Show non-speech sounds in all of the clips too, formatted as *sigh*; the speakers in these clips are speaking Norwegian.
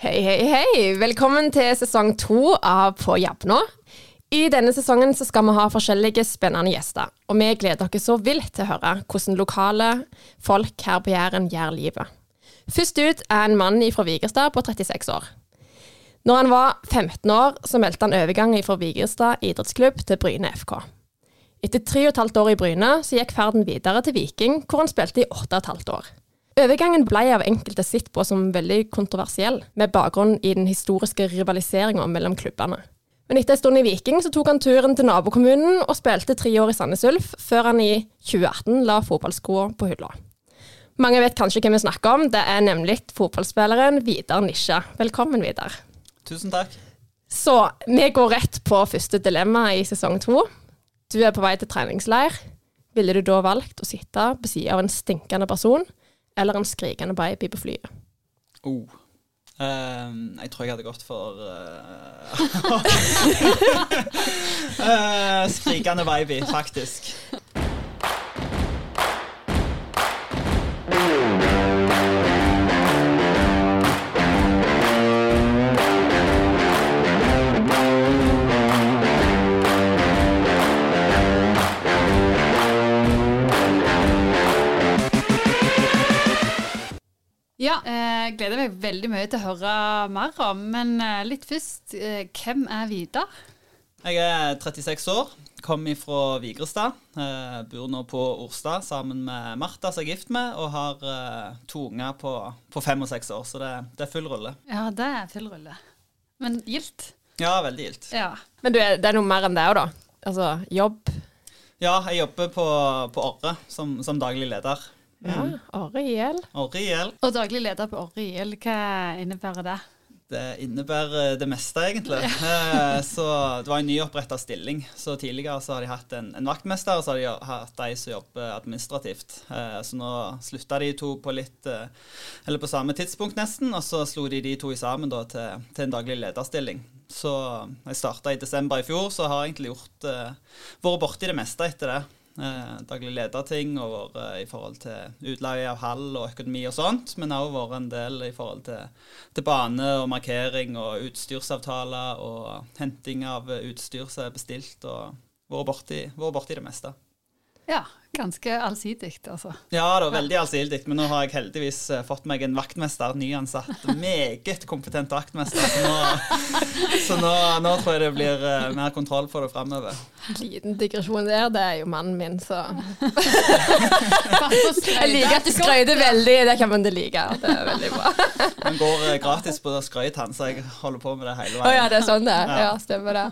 Hei, hei, hei. Velkommen til sesong to av På jabb nå. I denne sesongen skal vi ha forskjellige spennende gjester, og vi gleder dere så vilt til å høre hvordan lokale folk her på Jæren gjør livet. Først ut er en mann fra Vigerstad på 36 år. Når han var 15 år, så meldte han overgang fra Vigerstad idrettsklubb til Bryne FK. Etter tre og et halvt år i Bryne, så gikk ferden videre til Viking, hvor han spilte i åtte og et halvt år. Overgangen ble av enkelte sett på som veldig kontroversiell, med bakgrunn i den historiske rivaliseringa mellom klubbene. Men etter en stund i Viking så tok han turen til nabokommunen og spilte tre år i Sandnes Ulf, før han i 2018 la fotballskoene på hylla. Mange vet kanskje hvem vi snakker om, det er nemlig fotballspilleren Vidar Nisja. Velkommen, Vidar. Tusen takk. Så vi går rett på første dilemma i sesong to. Du er på vei til treningsleir. Ville du da valgt å sitte på sida av en stinkende person eller en skrikende baby på flyet? Oh. Um, jeg tror jeg hadde gått for uh, uh, *laughs* *laughs* Skrikende baby, faktisk. Ja, eh, gleder meg veldig mye til å høre mer om. Men eh, litt først, eh, hvem er Vidar? Jeg er 36 år, kommer fra Vigrestad. bor nå på Orstad sammen med Martha, som jeg er gift med, og har to unger på, på fem og seks år. Så det, det, er full rulle. Ja, det er full rulle. Men gildt? Ja, veldig gildt. Ja. Men du, det er noe mer enn det òg, da? Altså jobb? Ja, jeg jobber på, på Orre som, som daglig leder. Ja, IL. Orre IL. Og daglig leder på Orre IL, hva innebærer det? Det innebærer det meste, egentlig. *laughs* Eh, så Det var en nyoppretta stilling. Så Tidligere så har de hatt en, en, vaktmester, og så har de hatt de som jobber administrativt. Eh, så nå slutta de to på litt eh, Eller på samme tidspunkt, nesten. Og så slo de de to sammen da, til, til en daglig lederstilling. Så jeg starta i desember i fjor, så har jeg egentlig gjort vært borti det meste etter det. Eh, daglig lederting og vært eh, i forhold til utleie av hall og økonomi og sånt. Men òg vært en del i forhold til, til, bane og markering og utstyrsavtaler og henting av utstyr som er bestilt. og Vært borti, borti det meste. Ja, ganske allsidig, altså. Ja, det var veldig allsidig. Men nå har jeg heldigvis eh, fått meg en vaktmester, nyansatt. Meget kompetent vaktmester. Så nå, *laughs* så nå, nå tror jeg det blir uh, mer kontroll på det framover. Liten digresjon der, det er jo mannen min, så *laughs* Jeg liker at du skrøyter veldig. Det kan man like. Det er veldig bra. Han går uh, gratis på skrøyt, han, så jeg holder på med det hele veien. Å oh, ja, det er sånn det er. Ja, stemmer det.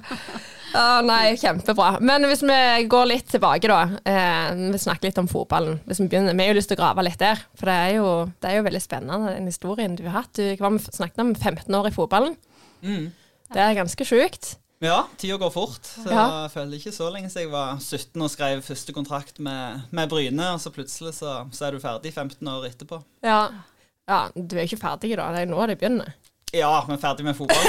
Ja, nei, kjempebra. Men hvis vi går litt tilbake, da. Eh, vi snakker litt om fotballen. Hvis Vi begynner, vi har jo lyst til å grave litt der. For det er jo, det er jo veldig spennende, den historien du har hatt. Du snakket om 15 år i fotballen. Mm. Det er ganske sjukt. Ja, tida går fort. Så ja. Jeg føler ikke så lenge siden jeg var 17 og skrev første kontrakt med, med Bryne, og så plutselig så, så, er du ferdig 15 år etterpå. Ja. ja, du er ikke ferdig da. Det er nå det begynner. Ja, er ferdig med fotball.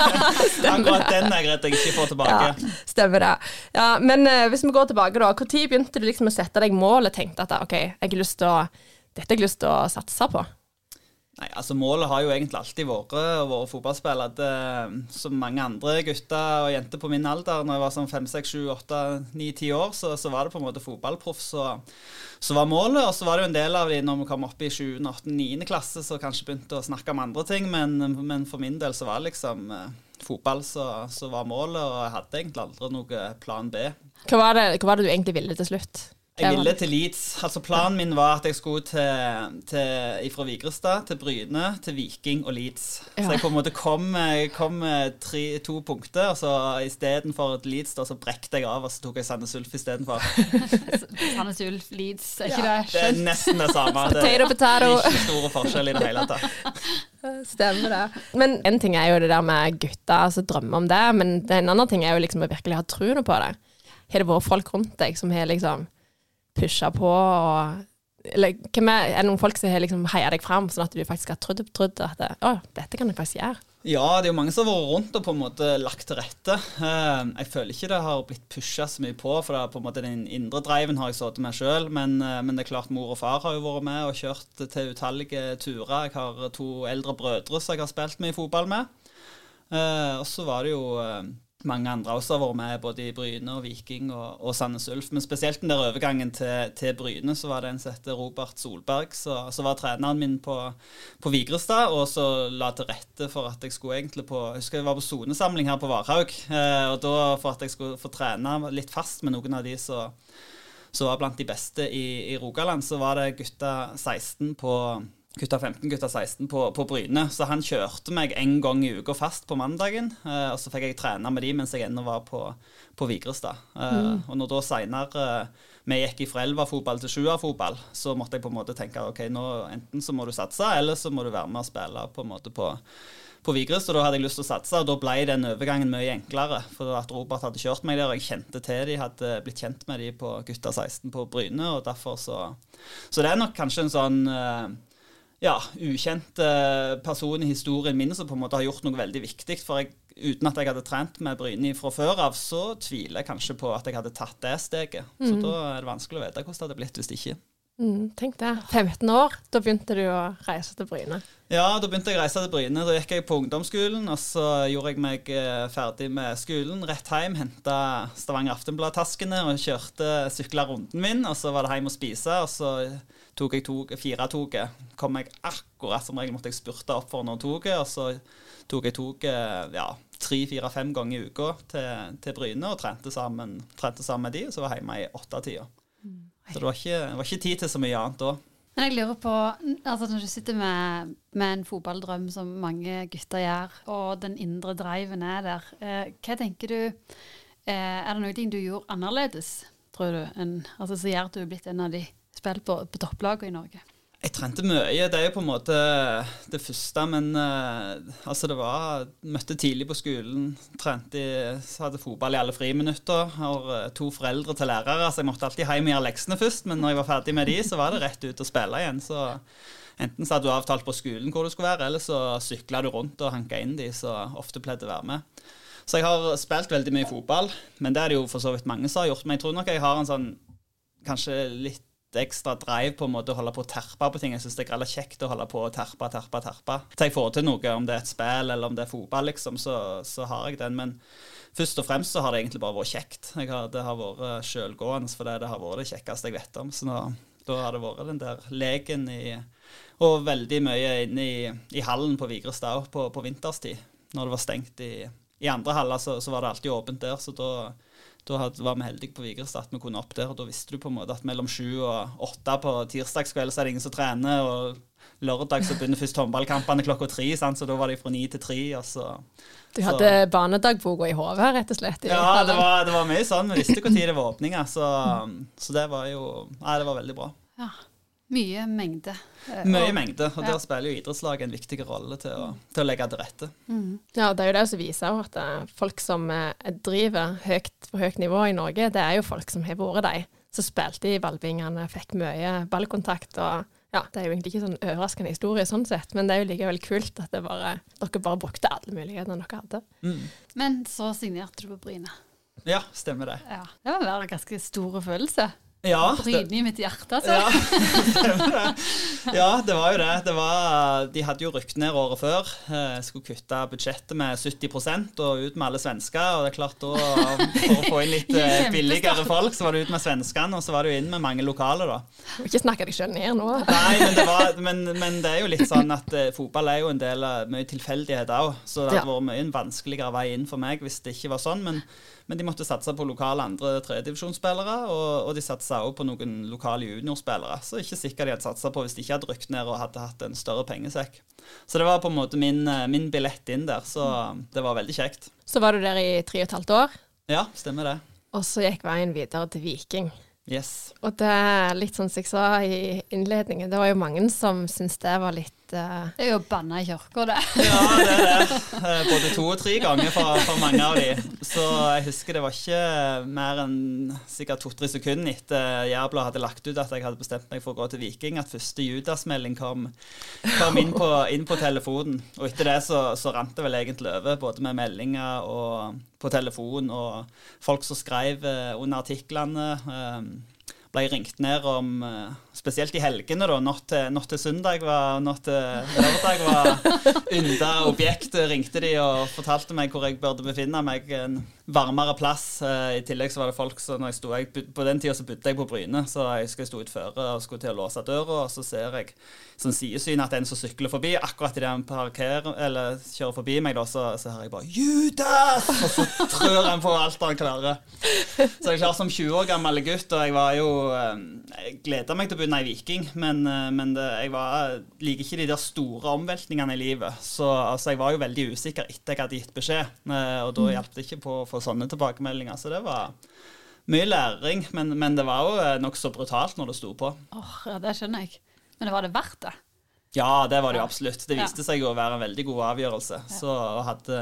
*laughs* Akkurat den er greit jeg ikke får tilbake. Ja, stemmer det. Ja, men uh, hvis vi går tilbake, da. Når begynte du liksom å sette deg mål og tenkte at ok, jeg har lyst til å, dette har jeg lyst til å satse på? Nei, altså Målet har jo egentlig alltid vært å være fotballspiller. Det, som mange andre gutter og jenter på min alder, når jeg var sånn 5, 6, 7, 8, 9, 10 år, så, så var det på en måte fotballproff som var målet. Og så var det jo en del av de når vi kom opp i 7., 8., 9. klasse, så kanskje begynte å snakke om andre ting. Men, men for min del så var det liksom eh, fotball som var målet, og jeg hadde egentlig aldri noe plan B. Hva var, det, hva var det du egentlig ville til slutt? Jeg ville til Leeds. Altså Planen min var at jeg skulle til, til, fra Vigrestad til Bryne, til Viking og Leeds. Ja. Så jeg på en måte kom, kom med tre, to punkter, og så istedenfor Leeds da, så brekte jeg av, og så tok jeg Sandnes Ulf istedenfor. *laughs* Sandnes Ulf, Leeds, er ikke ja. det? Det er nesten det samme. *laughs* Det er ikke store forskjell i det hele tatt. *laughs* Stemmer det. Men en ting er jo det der med gutter som drømmer om det, men en annen ting er jo liksom å virkelig ha troen på det. Har det vært folk rundt deg som har liksom pusha på og eller hvem er, er det noen folk som har liksom heia deg fram, sånn at du faktisk har trodd, trodd at å, dette kan jeg faktisk gjøre? Ja, det er jo mange som har vært rundt og på en måte lagt til rette. Eh, jeg føler ikke det har blitt pusha så mye på, for det er på en måte den indre driven har jeg stått til meg sjøl. Men, eh, men, det er klart mor og far har jo vært med og kjørt til utallige turer. Jeg har to eldre brødre som jeg har spilt med i fotball med. Eh, og så var det jo mange andre også har vært med, både i Bryne og Viking og, og Sandnes Ulf. Men spesielt den der overgangen til, til Bryne, så var det en som het Robert Solberg, som var treneren min på, på Vigrestad, og så la til rette for at jeg skulle egentlig på Jeg husker jeg var på sonesamling her på Varhaug, eh, og da for at jeg skulle få trene litt fast med noen av de som var blant de beste i, i Rogaland, så var det gutta 16 på gutta 15, gutta 16 på, på, Bryne. Så han kjørte meg en gang i uka fast på mandagen. Eh, og så fikk jeg trene med de mens jeg ennå var på, på Vigrestad. Eh, mm. Og når da seinere eh, vi gikk fra elverfotball til sjuerfotball, så måtte jeg på en måte tenke ok, nå enten så må du satse, eller så må du være med og spille på en måte på på Vigrest, og da hadde jeg lyst til å satse. og Da ble den overgangen mye enklere. For at Robert hadde kjørt meg der, og jeg kjente til de, hadde blitt kjent med de på gutta 16 på Bryne. og derfor så Så det er nok kanskje en sånn eh, ja, ukjent person i historien min som på en måte har gjort noe veldig viktig. For jeg, uten at jeg hadde trent med Bryne fra før av, så tviler jeg kanskje på at jeg hadde tatt det steget. Mm. Så da er det vanskelig å vite hvordan det hadde blitt hvis ikke. Mm, tenk det. 15 år, da begynte du å reise til Bryne? Ja, da begynte jeg å reise til Bryne. Da gikk jeg på ungdomsskolen, og så gjorde jeg meg eh, ferdig med skolen. Rett hjem, henta Stavanger Aftenblad-taskene og kjørte sykla runden min. Og så var det hjem og spise, og så tok jeg tog, firetoget. Kom jeg akkurat som regel måtte jeg spurte opp for når toget, og så tok jeg toget ja, tre, fire, fem ganger i uka til, til Bryne og trente sammen, trente sammen, med de, og så var jeg hjemme i åttetida. Mm. Så det var, ikke, det var ikke tid til så mye annet da. Men jeg lurer på, altså Når du sitter med, med, en fotballdrøm som mange gutter gjør, og den indre driven er der, eh, hva tenker du eh, Er det noe du gjorde annerledes, tror du, enn, altså, så gjør at du er blitt en av de spilt på, på topplagene i Norge? Jeg trente mye. Det er jo på en måte det første, men uh, altså det var Møtte tidlig på skolen. Trente hadde fotball i alle friminutter. Har uh, to foreldre til lærere, så jeg måtte alltid hjem og gjøre leksene først. Men når jeg var ferdig med de, så var det rett ut og spille igjen. Så enten så hadde du avtalt på skolen hvor du skulle være, eller så sykla du rundt og hanka inn de som ofte pleide å være med. Så jeg har spilt veldig mye fotball, men det er det jo for så vidt mange som har gjort. Men jeg tror nok jeg har en sånn kanskje litt ekstra drive på en måte å holde på å terpe på ting. Jeg syns det er greit kjekt å holde på å terpe, terpe, terpe. Til jeg får til noe, om det er et spill eller om det er fotball, liksom, så, så har jeg den. Men først og fremst så har det egentlig bare vært kjekt. Har, det har vært eh, sjølgående, for det, det, har vært det kjekkeste jeg vet om. Så nå, da har det vært den der leken i Og veldig mye inne i, i hallen på Vigrestad på, på vinterstid. Når det var stengt i, i andre haller, så, så var det alltid åpent der. så da da var vi heldige på Vigrestad at vi kunne opp der. og Da visste du på en måte at mellom sju og åtte på tirsdagskveld så er det ingen som trener. og Lørdag så begynner først håndballkampene klokka tre, så da var de fra ni til tre. du hadde barnedagboka i hodet, rett og slett? ja, det var, det var, mye sånn. Vi visste når det var åpninger. Så, så, det var jo Nei, det var veldig bra. Ja. Mye mengde. Eh, Mye og, mengde, og ja. der spiller jo idrettslaget en viktig rolle til å, til å legge til rette. Mm. Ja, det er jo det som viser at eh, folk som eh, driver høyt, på høyt nivå i Norge, det er jo folk som har vært de som spilte i ballbingene, fikk mye ballkontakt. og ja, Det er jo egentlig ikke sånn overraskende historie, sånn sett, men det er jo likevel kult at bare, dere bare brukte alle mulighetene dere hadde. Mm. Men så signerte du på Bryne. Ja, stemmer det. Ja, Det var en ganske stor følelse. Ja, Bryne i mitt hjerte, altså. Ja, *laughs* ja, det var jo det. det var, de hadde jo rykt ned året før. Eh, skulle kutte budsjettet med 70 og ut med alle svensker. Og det er klart da, For å få inn litt eh, billigere folk, så var det ut med svenskene, og så var det jo inn med mange lokale, da. Må ikke snakke deg sjøl ned nå. Nei, men det, var, men, men det, er jo litt sånn at uh, fotball er jo en del av mye tilfeldighet òg. Så det hadde ja. vært mye en vanskeligere vei inn for meg hvis det ikke var sånn. men men de måtte satse på lokale andre tredjedivisjonsspillere, og, og de satsa også på noen lokale juniorspillere. Så ikke sikkert de hadde satsa på hvis de ikke hadde rykt ned og hadde hatt en større pengesekk. Så det var på en måte min, eh, min billett inn der, så det var veldig kjekt. Så var du der i tre og et halvt år? Ja, stemmer det. Og så gikk veien videre til Viking. Yes. Og det er litt sånn som jeg sa i innledningen, det var jo mange som syntes det var litt eh, Det er jo banna i kirka, det. Ja, det er det. *laughs* Eh, Både to og tre ganger for, for mange av de. Så jeg husker det var ikke mer enn sikkert to-tre sekunder etter Jærbladet hadde lagt ut at jeg hadde bestemt meg for å gå til Viking, at første Judas-melding kom, kom inn, på, inn på telefonen. Og etter det så, så rant det vel egentlig over, både med meldinger og på telefon, og folk som skrev eh, under artiklene. eh, ble ringt ned om eh, Spesielt i helgene, da. Natt til, natt til søndag var Natt til lørdag var *laughs* ynda objekt. Ringte de og fortalte meg hvor jeg burde befinne meg. En varmere plass. Eh, I tillegg så var det folk så når jeg sto, jeg, På den tida så bodde jeg på Bryne, så jeg husker jeg sto utfor og skulle til å låse døra, og så ser jeg sånn sidesyn at en som sykler forbi, akkurat idet han parkerer, eller kjører forbi meg, da, så, så hører jeg bare 'Judas!' Og så trør han på alt han klarer. Så jeg er klar som 20 år gammel gutt, og jeg var jo eh, Jeg gleda meg til å begynne i Viking, men, eh, men det, jeg var, liker ikke de der store omveltningene i livet. Så altså, jeg var jo veldig usikker etter jeg hadde gitt beskjed, og da hjalp det ikke på å få sånne tilbakemeldinger. Så det var mye læring, men, men det var jo eh, nokså brutalt når det sto på. Åh, ja, Det skjønner jeg. Men det var det verdt det? Ja, det var det jo absolutt. Det Ja. viste seg jo å være en veldig god avgjørelse. Så jeg hadde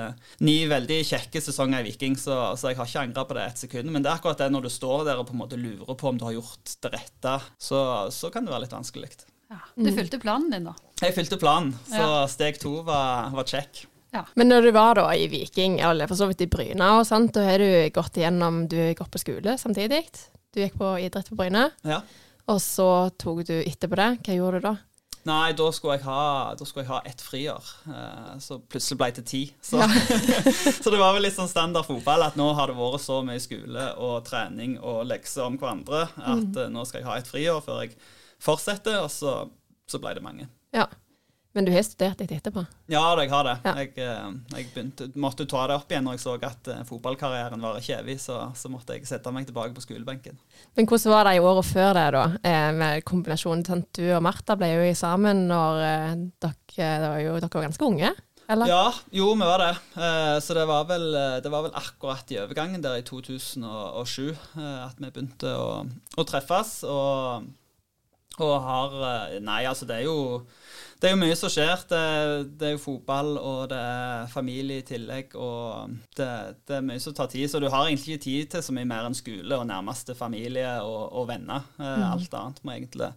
ni veldig kjekke sesonger i Viking, så, så jeg har ikke angra på det et sekund. Men det er akkurat det når du står der og på en måte lurer på om du har gjort det rette, så, så kan det være litt vanskelig. Ja. Du fulgte planen din, da? Jeg fylte planen, så Ja. steg to var, var check. Ja. Men når du var da i Viking, eller for så vidt i Bryne og sånt, da har du gått igjennom Du har gått på skole samtidig. Du gikk på idrett på Bryne, Ja. og så tok du etterpå det. Hva gjorde du da? Nei, da skulle jeg ha, da skulle jeg ha ett friår, eh, så plutselig ble det ti. Så, *laughs* så det var vel litt sånn standard fotball at nå har det vært så mye skole og trening og lekser om hverandre at mm. nå skal jeg ha ett friår før jeg fortsetter, og så, så ble det mange. Ja. Men du har studert litt etterpå? Ja, jeg har det. Ja. Jeg, eh, jeg begynte, måtte ta det opp igjen når jeg så at eh, fotballkarrieren var ikke evig, så, så måtte jeg sette meg tilbake på skolebenken. Men hvordan var det i året før det, da? Eh, med kombinasjonen sant? Du og Martha ble jo sammen når dere, det var jo, dere var ganske unge? Eller? Ja, jo, vi var det. Så det var, vel, det var vel akkurat i overgangen der i 2007 eh, at vi begynte å, å treffes. Og, og har eh, Nei, altså, det er jo det er jo mye som skjer. Det, det er jo fotball, og det er familie i tillegg. Og det, det er mye som tar tid. Så du har egentlig ikke tid til så mye mer enn skole og nærmeste familie og, og venner. Mm. Alt annet må egentlig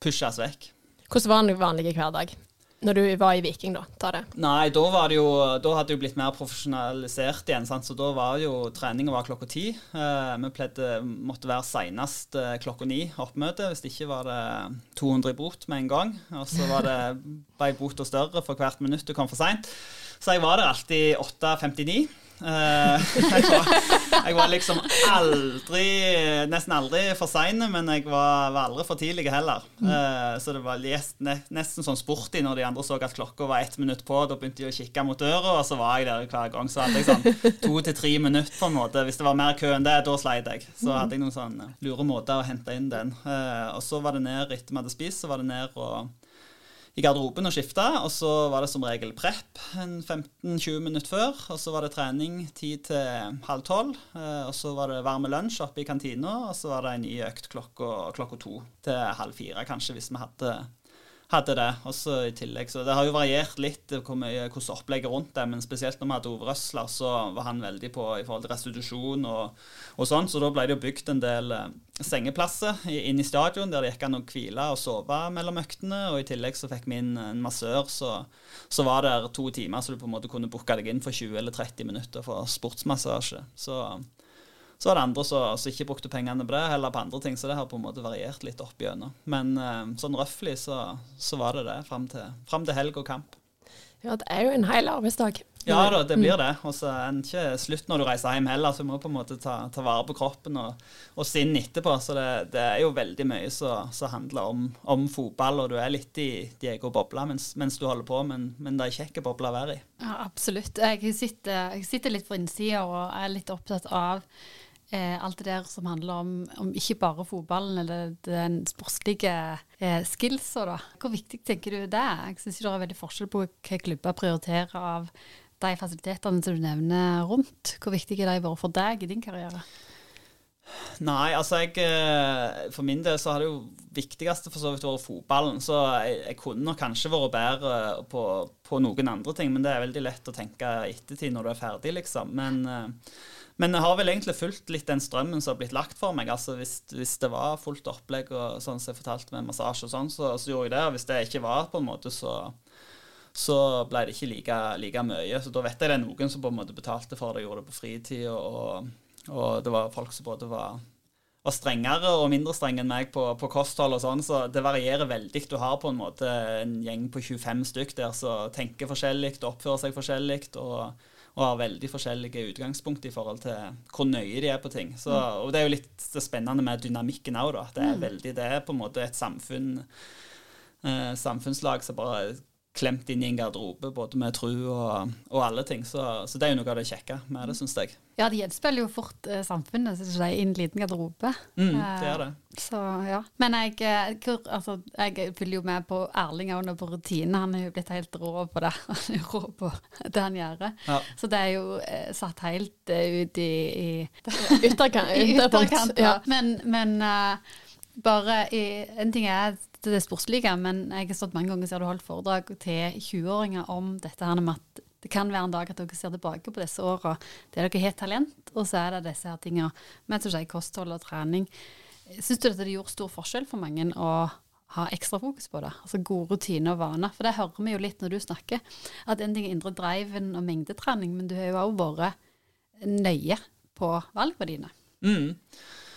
pushes vekk. Hvordan var en vanlig hverdag? Når du var i Viking, da. Ta det. Nei, da, var det jo, da hadde det jo blitt mer profesjonalisert igjen. Sant? Så da var jo treninga var klokka ti. Eh, vi pleide måtte være seinest eh, klokka ni oppmøte. Hvis ikke var det 200 i bot med en gang. Og så var det *laughs* ble bota større for hvert minutt du kom for seint. Så jeg var der alltid 8.59. Eh, *laughs* jeg, var, jeg var liksom aldri Nesten aldri for sein, men jeg var, var aldri for tidlig heller. Eh, så det var nesten sånn sporty når de andre så at klokka var ett minutt på. Da begynte de å kikke mot døra, og så var jeg der hver gang. Så hadde jeg sånn to til tre minutter, på en måte. Hvis det var mer kø enn det, da sleit jeg. Så hadde jeg noen sånn lure måter å hente inn den. Eh, og så var det ned etter vi hadde spist, så var det ned og i garderoben og skifta. og så var det som regel prep 15-20 minutter før. Og så var det trening 10 til halv tolv. eh, Og så var det varme lunsj oppe i kantina, og så var det en ny økt klokka, klokka to til halv fire, kanskje, hvis vi hadde, hadde det. Også i tillegg, så Det har jo variert litt hvor mye, hvordan opplegget rundt det, men spesielt når vi hadde Ove Røsler, så var han veldig på i forhold til restitusjon og, og sånn, så da ble det jo bygd en del eh, sengeplasser inn i stadion, der det gikk an å hvile og sove mellom øktene. Og i tillegg så fikk vi inn en massør, så var det to timer, så du på en måte kunne booke deg inn for 20 eller 30 minutter for sportsmassasje. Så, så var det andre som ikke brukte pengene på det, heller på andre ting, så det har på en måte variert litt opp igjennom. Men eh, sånn røftlig så, så var det det fram til, fram til helg og kamp. Ja, det er jo en hel arbeidsdag. Ja da, det blir det. Og så er det ikke slutt når du reiser hjem heller, så du må på en måte ta, ta vare på kroppen og, og sinnet etterpå. Så det, det er jo veldig mye som handler om, om fotball, og du er litt i din egen boble mens, mens du holder på, men, men det er kjekke bobler å være i. Ja, absolutt. Jeg sitter, jeg sitter litt på innsida og er litt opptatt av eh, alt det der som handler om, om ikke bare fotballen eller den sportslige eh, skillsa. da. Hvor viktig tenker du det er? Jeg syns det er veldig forskjell på hva klubber prioriterer av de fasilitetene som du nevner rundt. Hvor viktig er har vært for deg i din karriere? Nei, altså jeg eh, For min del så har det jo viktigste for så vidt vært fotballen. Så jeg, jeg kunne nok kanskje vært bedre på, på, noen andre ting, men det er veldig lett å tenke ettertid når du er ferdig, liksom. Men, eh, men jeg har vel egentlig fulgt litt den strømmen som har blitt lagt for meg. Altså Hvis, hvis det var fullt opplegg og sånn som jeg fortalte med massasje og sånn, så, så, gjorde jeg det. Og hvis det ikke var, på en måte, så så ble det ikke like, like, mye. Så da vet jeg det er noen som på en måte betalte for det, gjorde det på fritid, og, og det var folk som både var, var strengere og mindre strenge enn meg på, på, kosthold og sånn, så det varierer veldig. Du har på en måte en gjeng på 25 stykk der som tenker forskjellig, oppfører seg forskjellig og, og, har veldig forskjellige utgangspunkt i forhold til hvor nøye de er på ting. Så, mm. og det er jo litt det spennende med dynamikken òg, da. Det er, mm. veldig, det er på en måte et samfunn eh, samfunnslag som bare klemt inn i en garderobe, både med tru og, og alle ting. Så, så, det er jo noe av det kjekke med det, syns jeg. Ja, det gjenspeiler jo fort eh, samfunnet, synes det er i en liten garderobe. Mm, det er det. Eh, så ja. Men jeg, kur, altså, jeg følger jo med på Erling òg på rutine. Han er jo blitt helt rå på det. *laughs* Han er rå på det han gjør. Ja. Så det er jo eh, satt helt uh, ut i, *laughs* *laughs* i ytterkant. ytterkant Ja. Men, men uh, bare i, En ting er det sportslige, men jeg har stått mange ganger siden du holdt foredrag til 20-åringer om dette her med at det kan være en dag at dere ser tilbake på disse åra der dere har talent, og så er det disse her tingene med si, kosthold og trening. Syns du at det gjorde stor forskjell for mange å ha ekstra fokus på det? Altså gode rutiner og vaner. For det hører vi jo litt når du snakker, at en ting er indre driven og mengdetrening, men du har jo òg vært nøye på valgene dine. Mm.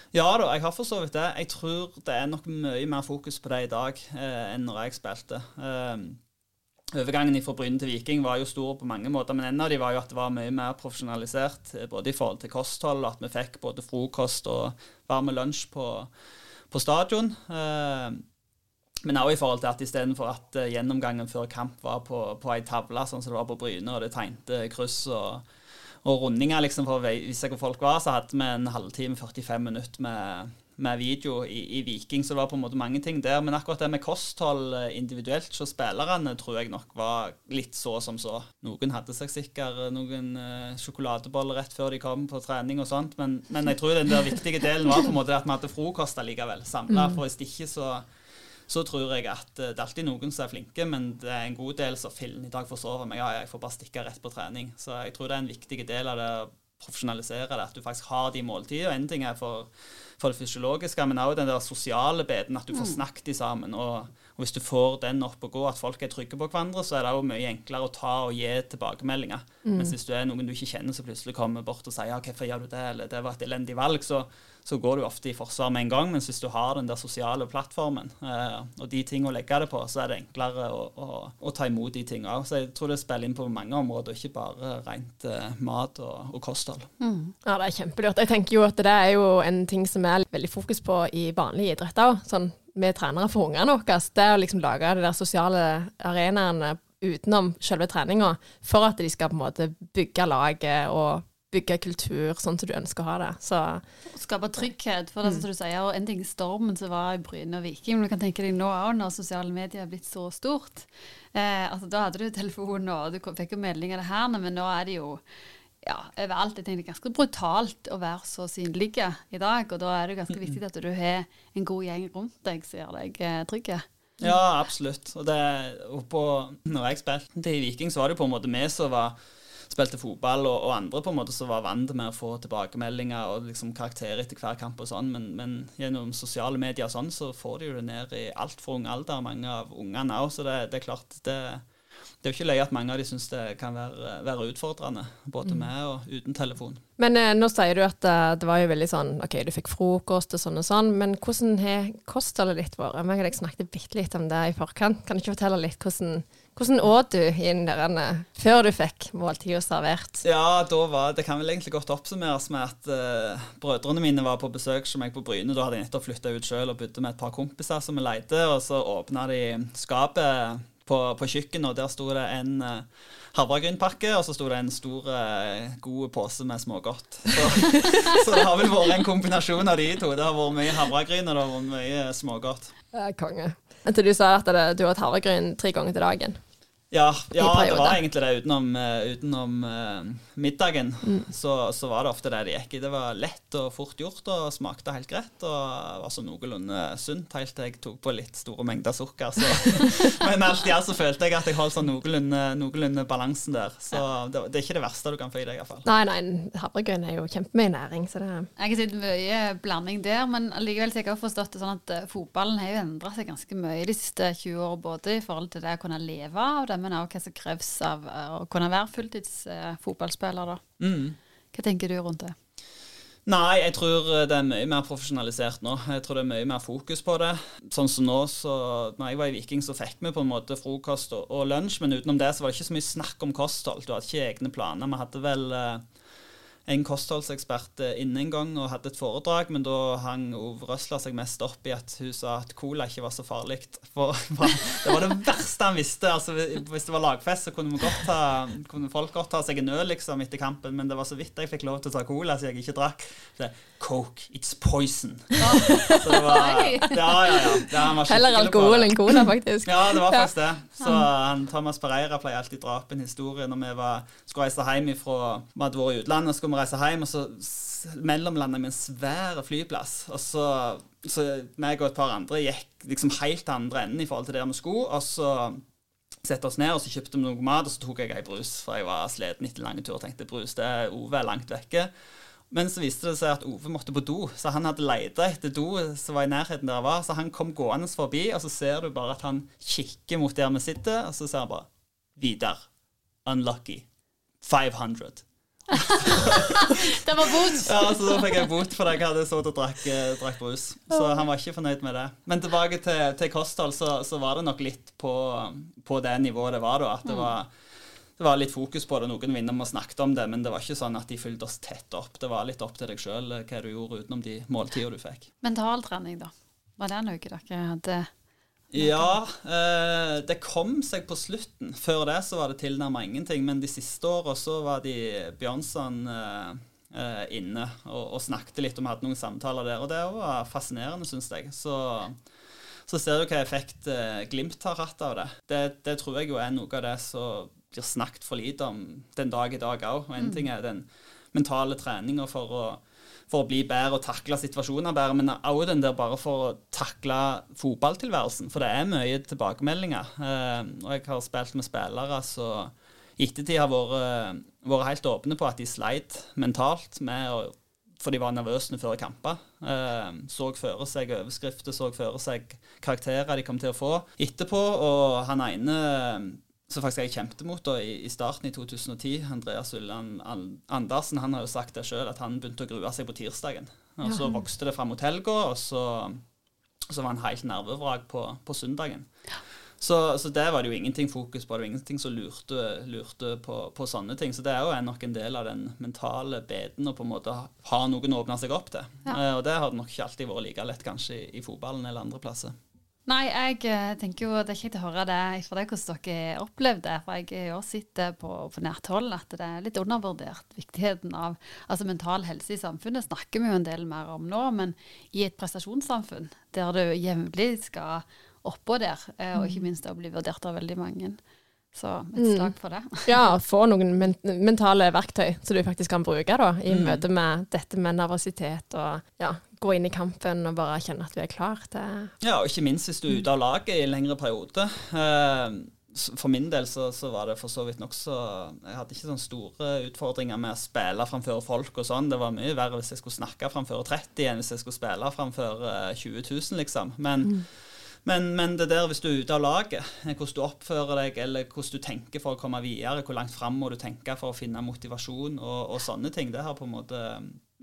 Ja da, jeg har for så vidt det. Jeg tror det er nok mye mer fokus på det i dag eh, enn når jeg spilte. Eh, overgangen fra Bryn til Viking var jo stor på mange måter, men en av de var jo at det var mye mer profesjonalisert. Eh, både i forhold til kosthold, at vi fikk både frokost og varme lunsj på, på stadion. Eh, men òg i forhold til at istedenfor at uh, gjennomgangen før kamp var på, på ei tavle, sånn som det var på Bryne, og det tegnte kryss og og rundinger liksom for å vise hvor folk var, så hadde vi en halvtime, 45 minutter med, med video i, i, Viking. Så det var på en måte mange ting der. Men akkurat det med kosthold eh, individuelt hos spillerne tror jeg nok var litt så som så. Noen hadde seg sikkert noen uh, sjokoladeboller rett før de kom på trening og sånt, men, men jeg tror den der viktige delen var på en måte at vi hadde frokost allikevel samla. Mm. For hvis ikke så så tror jeg at eh, det er alltid noen som er flinke, men det er en god del som fillen i dag forsover meg. Ja, jeg får bare stikke rett på trening. Så jeg tror det er en viktig del av det å profesjonalisere det, at du faktisk har de måltidene. En ting er for, for det fysiologiske, men også den der sosiale biten, at du får mm. snakket sammen. og og hvis du får den opp og gå, at folk er trygge på hverandre, så er det jo mye enklere å ta og gi tilbakemeldinger. Mm. Mens hvis du er noen du ikke kjenner som plutselig kommer bort og sier ja, 'hvorfor gjør du det', eller 'det var et elendig valg', så, så går du ofte i forsvar med en gang. Mens hvis du har den der sosiale plattformen eh, og de tingene å legge det på, så er det enklere å, å, å ta imot de tingene. Så jeg tror det spiller inn på mange områder, ikke bare rent eh, mat og, og kosthold. Mm. Ja, det er kjempelurt. Jeg tenker jo at det er jo en ting som er veldig fokus på i vanlige idretter òg. Sånn vi trenere for ungene våre, det er å liksom lage de der sosiale arenaene utenom selve treninga, for at de skal på en måte bygge laget og bygge kultur sånn som du ønsker å ha det. Så, Skape trygghet. For det mm. som du sier, og en ting stormen som var i Bryne og Viking, men du kan tenke deg nå òg, når sosiale medier er blitt så stort. Eh, altså, da hadde du telefon, og du fikk jo meldinger av det her, men nå er det jo ja, overalt. Jeg tenker det er ganske brutalt å være så synlig i dag. Og da er det ganske viktig at du har en god gjeng rundt deg som gjør deg eh, trygg. Ja, absolutt. Og, det, og på, når jeg spilte til Viking, så var det på en måte vi som var spilte fotball, og, og, andre på en måte som var vant med å få tilbakemeldinger og liksom karakterer etter hver kamp og sånn, men, men, gjennom sosiale medier og sånn, så får de jo det ned i altfor ung alder, mange av ungene òg. Så det, det, er klart det det er jo ikke løye at mange av de syns det kan være, være utfordrende, både mm. med og uten telefon. Men eh, nå sier du at uh, det var jo veldig sånn OK, du fikk frokost og sånn og sånn, men hvordan har kostholdet ditt vært? Jeg og deg snakket bitte litt om det i forkant. Kan du ikke fortelle litt hvordan hvordan åt du inn der, før du fikk måltidet servert? Ja, da var, Det kan vel egentlig godt oppsummeres med at uh, brødrene mine var på besøk hos meg på Bryne. Da hadde jeg nettopp flytta ut sjøl og bodde med et par kompiser som vi leide. Og så åpna de skapet på, på kjøkkenet, og der sto det en uh, havregrynpakke, og så sto det en stor, uh, god pose med smågodt. Så, *laughs* så, det har vel vært en kombinasjon av de to. Det har vært mye havregryn, og det har vært mye smågodt. Konge. Til du sa at du har hatt havregryn tre ganger til dagen. Ja, ja det var egentlig det. Utenom, eh, utenom eh, middagen, Mm. så, så var det ofte det det gikk i. Det var lett og fort gjort og smakte helt greit. Og var så noenlunde sunt helt til jeg tok på litt store mengder sukker. Så. *laughs* Men alt i alt så følte jeg at jeg holdt sånn noenlunde, noenlunde balansen der. Så det, det er ikke det verste du kan få i deg, iallfall. Nei, nei, havregryn er jo kjempemye næring, så det Jeg har sett mye blanding der, men likevel så jeg har forstått det sånn at eh, fotballen har jo endra seg ganske mye de siste 20 årene, både i forhold til det å kunne leve av det, men også hva som kreves av eh, å kunne være fulltids eh, fotballspiller. da. Mm. Hva tenker du rundt det? Nei, jeg tror det er mye mer profesjonalisert nå. Jeg tror det er mye mer fokus på det. Sånn som nå, så når jeg var i Viking, så fikk vi på en måte frokost og, og lunsj, men utenom det så var det ikke så mye snakk om kosthold. Du hadde ikke egne planer. Vi hadde vel eh, en kostholdsekspert eh, inne en gang og hadde et foredrag, men da hang Ove Røsla seg mest opp i at hun sa at cola ikke var så farlig. For *laughs* det var det verste han visste. Altså, hvis det var lagfest, så kunne, vi godt ta, kunne folk godt ta seg en øl liksom, etter kampen, men det var så vidt jeg fikk lov til å ta cola, så jeg ikke drakk. Så det, Coke, it's poison. Så det var, *laughs* ja, ja, ja. ja var Heller alkohol enn cola, faktisk. Ja, det var faktisk det. Så han, Thomas Pereira pleier alltid å dra opp en historie når vi var, skulle reise hjem ifra Vi hadde vært i utlandet, skulle vi reise hjem, og så mellomlanda vi en svær flyplass. Og så, så meg og et par andre gikk liksom helt til andre enden i forhold til der vi skulle, og så sette oss ned, og så kjøpte vi noe mat, og så tok jeg ei brus, for jeg var sliten etter lange tur og tenkte brus, det er Ove langt vekke. Men så viste det seg at Ove måtte på do, så han hadde leita etter do som var i nærheten der jeg var. Så han kom gående forbi, og så ser du bare at han kikker mot der vi sitter, og så ser han bare Vidar. Unlucky. 500. *laughs* Det var bot! Ja, så da fikk jeg bot for jeg hadde sittet og drakk, eh, drakk brus. Så han var ikke fornøyd med det. Men tilbake til, til kosthold, så, så var det nok litt på, på det nivået det var da. At det var, det var litt fokus på det. Noen var innom og snakket om det, men det var ikke sånn at de fulgte oss tett opp. Det var litt opp til deg sjøl hva du gjorde utenom de måltidene du fikk. Mentaltrening, da. Var det noe dere hadde Ja, eh, det kom seg på slutten. Før det så var det tilnærmet ingenting. Men de siste åra så var de Bjørnson eh, eh, inne og, og snakket litt, vi hadde noen samtaler der. Og det var fascinerende, syns jeg. Så, så ser du hva effekt eh, Glimt har hatt av det. det. Det tror jeg jo er noe av det som blir snakket for lite om den dag i dag òg. Og en ting er den mentale treninga for å for å bli bedre og takle situasjoner bedre, men òg den der bare for å takle fotballtilværelsen. For det er mye tilbakemeldinger. Eh, og jeg har spilt med spillere som i ettertid har vært, vært helt åpne på at de sleit mentalt med å for de var nervøse før kamper. Eh, så for seg overskrifter, så for seg karakterer de kom til å få etterpå. Og han ene som faktisk jeg kjempet mot da, i, i starten i 2010, Andreas Ulland Andersen, han har jo sagt det sjøl, at han begynte å grue seg på tirsdagen. Og så vokste det fram mot helga, og så, så var han helt nervevrak på, på søndagen. Så, så der var det jo ingenting fokus på, det var ingenting som lurte, lurte på, på sånne ting. Så det er jo nok en del av den mentale beden å på en måte ha- ha noen å åpne seg opp til. Ja. Eh, og det har nok ikke alltid vært like lett kanskje i, i fotballen eller andre plasser. Nei, jeg eh, tenker jo det er kjekt å høre det fra deg hvordan dere opplevde det. For jeg har også sett på, på nært hold at det er litt undervurdert viktigheten av altså mental helse i samfunnet. snakker vi jo en del mer om nå, men i et prestasjonssamfunn der du jevnlig skal oppå der, eh, og ikke minst å bli vurdert av veldig mange. Så et slag for det. *laughs* Ja, få noen men mentale verktøy som du faktisk kan bruke da, i Mm. møte med dette med nervøsitet, og ja, gå inn i kampen og bare kjenne at du er klar til Ja, og ikke minst hvis du er ute av laget i en lengre periode. Eh, For min del så, så var det for så vidt nokså Jeg hadde ikke sånne store utfordringer med å spille framfor folk og sånn. Det var mye verre hvis jeg skulle snakke framfor 30 enn hvis jeg skulle spille framfor eh, 20 000, liksom. Men, men, men det der hvis du er ute av laget, eh, hvordan du oppfører deg, eller hvordan du tenker for å komme videre, hvor langt fram må du tenke for å finne motivasjon og, og sånne ting, det har på en måte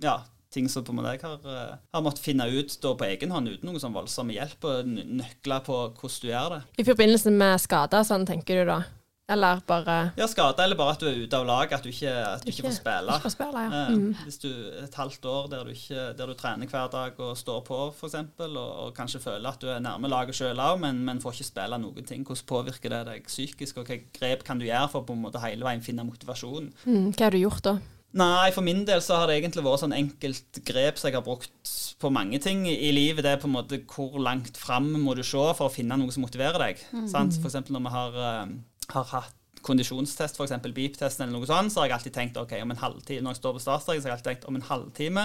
Ja, ting som på en måte jeg har, eh, har måttet finne ut da på egen hånd uten noen sånn voldsom hjelp, og nøkler på hvordan du gjør det. I forbindelse med skader, sånn tenker du da? Eller bare Ja, skade, eller bare at du er ute av lag, at du ikke, at du ikke får spille. Ikke får spille, ja. Eh, Mm. Hvis du et halvt år der du, ikke, der du trener hver dag og står på, f.eks., og, og kanskje føler at du er nærme laget sjøl òg, men, men får ikke spille noen ting, hvordan påvirker det deg psykisk, og hva grep kan du gjøre for på en måte hele veien finne motivasjon? Mm, hva har du gjort da? Nei, for min del så har det egentlig vært sånn enkelt grep som jeg har brukt på mange ting i livet. Det er på en måte hvor langt fram må du se for å finne noe som motiverer deg. sant? For eksempel når vi har, eh, har hatt kondisjonstest, f.eks. beep-testen eller noe sånt, så har jeg alltid tenkt ok, om en halvtime, når jeg står på startstreken, så har jeg alltid tenkt om en halvtime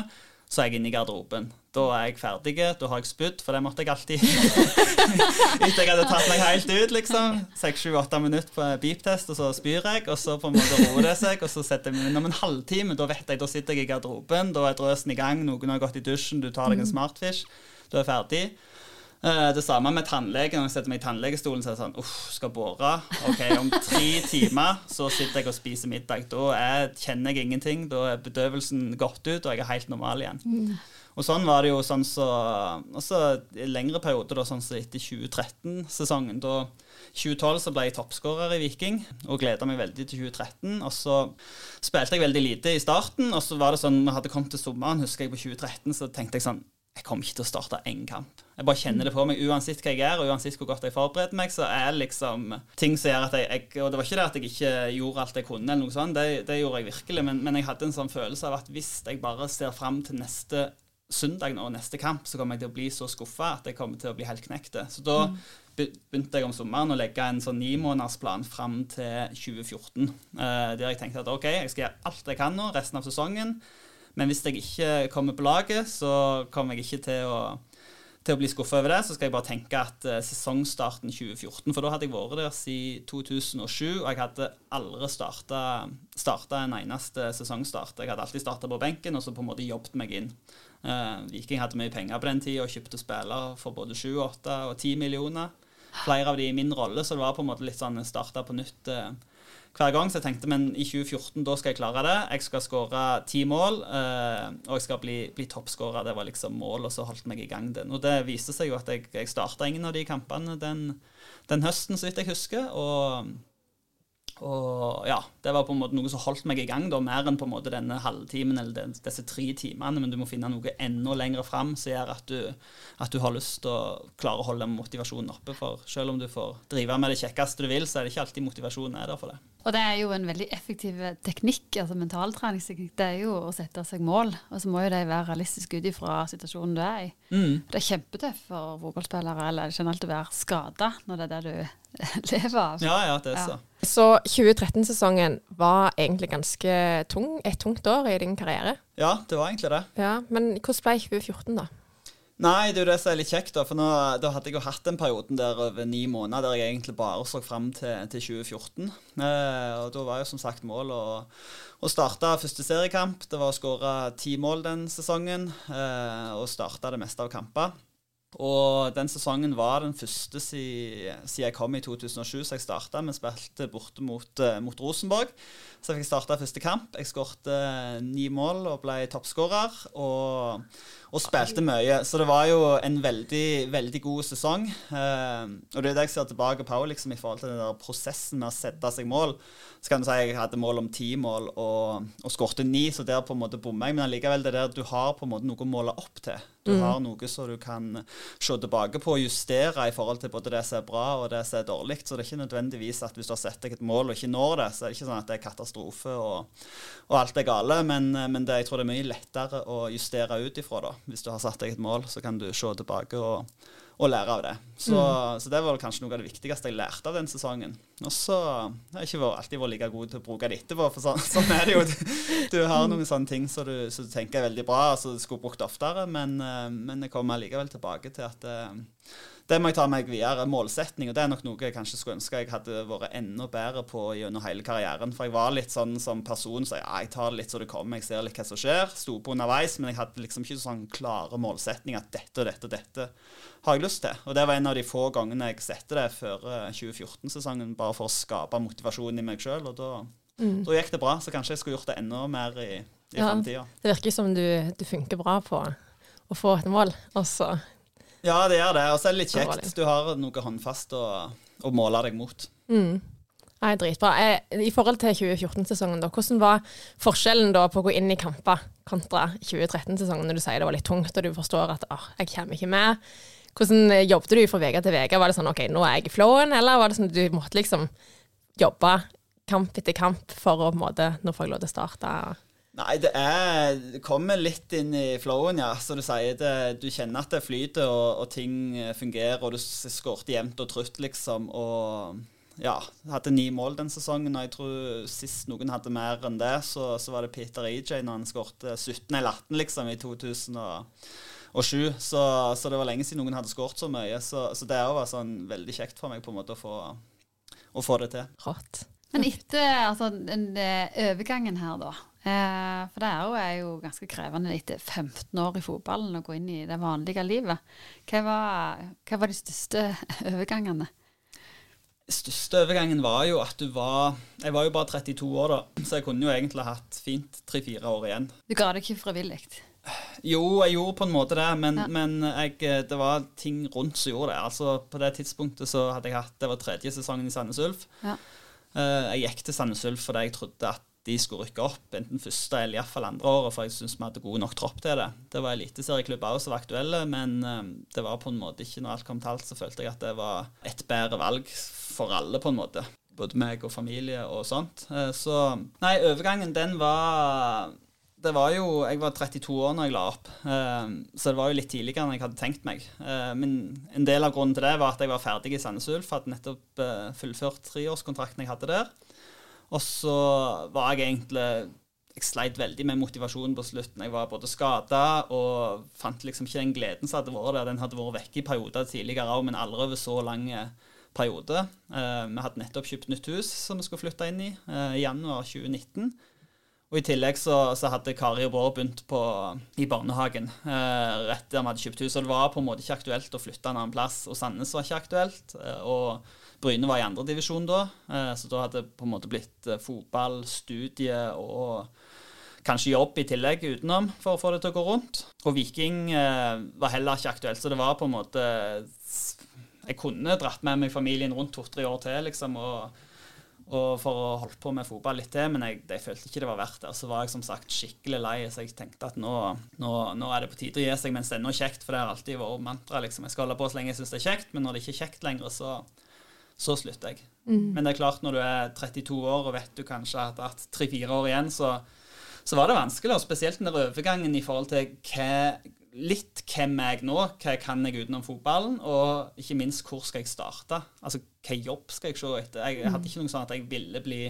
så er jeg inne i garderoben. Da er jeg ferdig, da har jeg spydd, for det måtte jeg alltid. *laughs* Etter jeg hadde tatt meg helt ut, liksom. Seks, sju, åtte minutter på beep-test, og så spyr jeg, og så på en måte roer det seg, og så setter jeg meg om en halvtime. Da vet jeg, da sitter jeg i garderoben, da er drøsen i gang, noen har gått i dusjen, du tar deg en Smartfish, du er ferdig. Uh, det samme med tannlegen. Når jeg setter meg i tannlegestolen, så er det sånn Uff, skal bore. Ok, Om tre *laughs* timer så sitter jeg og spiser middag. Da er, kjenner jeg ingenting. Da er bedøvelsen gått ut, og jeg er helt normal igjen. Mm. Og sånn var det jo sånn så Også i lengre perioder, da, sånn så etter 2013-sesongen. Da 2012 så ble jeg toppskårer i Viking og gleda meg veldig til 2013. Og så spilte jeg veldig lite i starten, og så var det sånn, vi hadde kommet til sommeren, husker jeg, på 2013, så tenkte jeg sånn jeg kommer ikke til å starte én kamp. Jeg bare kjenner det på meg. Uansett hva jeg gjør, og uansett hvor godt jeg forbereder meg, så er liksom ting som gjør at jeg, jeg, Og det var ikke det at jeg ikke gjorde alt jeg kunne, eller noe sånt, det, det gjorde jeg virkelig, men, men, jeg hadde en sånn følelse av at hvis jeg bare ser fram til neste søndag og neste kamp, så kommer jeg til å bli så skuffa at jeg kommer til å bli helt knekt. Så da mm. begynte jeg om sommeren å legge en sånn nimånedersplan fram til 2014, eh, der jeg tenkte at OK, jeg skal gjøre alt jeg kan nå resten av sesongen. Men hvis jeg ikke kommer på laget, så kommer jeg ikke til å, til å bli skuffa over det. Så skal jeg bare tenke at uh, sesongstarten 2014 For da hadde jeg vært der siden 2007, og jeg hadde aldri starta en eneste sesongstart. Jeg hadde alltid starta på benken og så på en måte jobbet meg inn. Uh, Viking hadde mye penger på den tida og kjøpte spillere for både 7, 8 og 10 millioner. Flere av de i min rolle, så det var på en måte litt sånn starta på nytt. Uh, hver gang. Så jeg tenkte men i 2014 da skal jeg klare det. Jeg skal skåre ti mål, eh, og jeg skal bli, bli toppskårer. Det var liksom mål, og så holdt meg i gang den. Og det viste seg jo at jeg, jeg starta ingen av de kampene den, den høsten, så vidt jeg husker. og og ja, Det var på en måte noe som holdt meg i gang, da, mer enn på en måte denne halvtimen eller den, disse tre timene. Men du må finne noe enda lenger fram som gjør at du, at du, har lyst til å klare å holde motivasjonen oppe. For selv om du får drive med det kjekkeste du vil, så er det ikke alltid motivasjonen er der for det. Og det er jo en veldig effektiv teknikk, altså mentaltreningsteknikk. Det er jo å sette seg mål, og så må jo de være realistiske ut ifra situasjonen du er i. Mm. Det er kjempetøft for fotballspillere eller generelt å være skada når det er det du *laughs* lever av. Ja, ja, det er så. Ja. Så 2013-sesongen var egentlig ganske tung, et tungt år i din karriere? Ja, det var egentlig det. Ja, Men hvordan ble 2014, da? Nei, det er jo det som er litt kjekt. Da for nå, da hadde jeg jo hatt den perioden der over ni måneder der jeg egentlig bare så fram til, til 2014. Eh, og Da var jo som sagt målet å, å starte første seriekamp. Det var å skåre ti mål den sesongen eh, og starte det meste av kamper. Og den sesongen var den første siden, jeg kom i 2007, så jeg starta. Vi spilte borte mot, eh, mot Rosenborg. Så jeg fikk starta første kamp. Jeg skårte ni mål og ble toppskårer. Og, og, spilte mye. Så det var jo en veldig, veldig god sesong. Eh, og det er det jeg ser tilbake på liksom, i forhold til den der prosessen med å sette seg mål. Så kan du si jeg hadde mål om ti mål og, og skårte ni, så der på en måte bomma jeg. Men allikevel det der du har på en måte noe å måle opp til. Du mm. har noe som du kan se tilbake på og justere i forhold til både det som er bra og det som er dårlig. Så det er ikke nødvendigvis at hvis du har sett deg et mål og ikke når det, så er det ikke sånn at det er katastrofe og, og alt er gale. Men, men det, jeg tror det er mye lettere å justere ut ifra. da. Hvis du har satt deg et mål, så kan du se tilbake og, og lære av det. Så, mm. så, det var kanskje noe av det viktigste jeg lærte av den sesongen. Og så har jeg ikke alltid vært like god til å bruke det etterpå, for sånn, sånn er det jo. Du, har noen sånne ting som du, du, tenker er veldig bra, og som du skulle brukt oftere, men, eh, men jeg kommer likevel tilbake til at eh, det må jeg ta meg videre. Målsetning. Og det er nok noe jeg kanskje skulle ønske jeg hadde vært enda bedre på gjennom hele karrieren. For jeg var litt sånn som person så ja, jeg tar det litt så det kommer, jeg ser litt hva som skjer. Sto på underveis, men jeg hadde liksom ikke sånn klare målsetninger at dette og dette og dette har jeg lyst til. Og det var en av de få gangene jeg satte det før 2014-sesongen, bare for å skape motivasjon i meg sjøl. Og da, mm. da, gikk det bra. Så kanskje jeg skulle gjort det enda mer i, i ja, framtida. Det virker som du, du funker bra på å få et mål, og så ja, det gjør det. Og så er det litt kjekt. Du har noe håndfast å, å måle deg mot. Mm. Nei, dritbra. I forhold til 2014-sesongen, hvordan var forskjellen da på å gå inn i kamper kontra 2013-sesongen, når du sier det var litt tungt, og du forstår at åh, jeg kommer ikke med? Hvordan jobbet du fra uke til uke? Var det sånn OK, nå er jeg i flowen, eller var det sånn at du måtte liksom jobbe kamp etter kamp for å på en måte Nå får jeg lov til å starte? Nei, det, er, det kommer litt inn i flowen, ja. Så du sier det, du kjenner at det flyter, og, og ting fungerer, og du skårte jevnt og trutt, liksom. Og, ja, hadde ni mål den sesongen. Og jeg tror sist noen hadde mer enn det, så, så var det Peter EJ når han skårte 17 eller 18 liksom i 2007. Så, så, det var lenge siden noen hadde skåret så mye. Så, så det var sånn veldig kjekt for meg på en måte å få, å få det til. Rått. Men etter altså, den, den overgangen her, da. Eh, for det er jo, er jo, ganske krevende etter 15 år i fotballen å gå inn i det vanlige livet. Hva var, hva var de største *laughs* overgangene? største overgangen var jo at du var Jeg var jo bare 32 år da, så jeg kunne jo egentlig hatt fint tre-fire år igjen. Du ga det ikke frivillig? Jo, jeg gjorde på en måte det, men, ja. men jeg, det var ting rundt som gjorde det. Altså På det tidspunktet så hadde jeg hatt Det var tredje sesongen i Sandnes Ulf. Ja. Eh, jeg gikk til Sandnes Ulf fordi jeg trodde at de skulle rykke opp, enten første eller iallfall andre året, for jeg syntes vi hadde god nok tropp til det. Det var eliteserieklubber som var aktuelle, men um, det var på en måte ikke Når alt kom til alt, så følte jeg at det var et bedre valg for alle, på en måte. Både meg og familie og sånt. Uh, så Nei, overgangen, den var det var jo, Jeg var 32 år når jeg la opp, uh, så det var jo litt tidligere enn jeg hadde tenkt meg. Uh, men en del av grunnen til det var at jeg var ferdig i Sandnes Ulf, hadde nettopp fullført treårskontrakten jeg hadde der. Og så var jeg egentlig Jeg sleit veldig med motivasjonen på slutten. Jeg var både skada og fant liksom ikke den gleden som hadde vært der. Den hadde vært vekke i perioder tidligere òg, men aldri over så lang periode. Eh, vi hadde nettopp kjøpt nytt hus som vi skulle flytte inn i eh, i januar 2019. Og I tillegg så, så hadde Kari og Bård begynt på, i barnehagen eh, rett der vi hadde kjøpt hus. Og det var på en måte ikke aktuelt å flytte en annen plass. Og Sandnes var ikke aktuelt. Eh, og Bryne var i andredivisjon da, eh, så da hadde det på en måte blitt eh, fotball, studie og kanskje jobb i tillegg utenom for å få det til å gå rundt. Og Viking eh, var heller ikke aktuelt, så det var på en måte Jeg kunne dratt med meg familien rundt to-tre år til, liksom, og, og for å holde på med fotball litt til, men jeg, jeg, følte ikke det var verdt det. Så var jeg som sagt skikkelig lei, så jeg tenkte at nå, nå, nå er det på tide å gi seg mens det er noe kjekt, for det har alltid vært mantra. Liksom. Jeg skal holde på så lenge jeg syns det er kjekt, men når det ikke er kjekt lenger, så så slutter jeg. Mm. Men det er klart, når du er 32 år og vet du kanskje har hatt tre-fire år igjen, så, så, var det vanskelig. Og spesielt den der overgangen i forhold til hva, litt hvem er jeg nå, hva kan jeg utenom fotballen, og ikke minst hvor skal jeg starte? Altså hva jobb skal jeg se etter? Jeg, hadde ikke noe sånn at jeg ville bli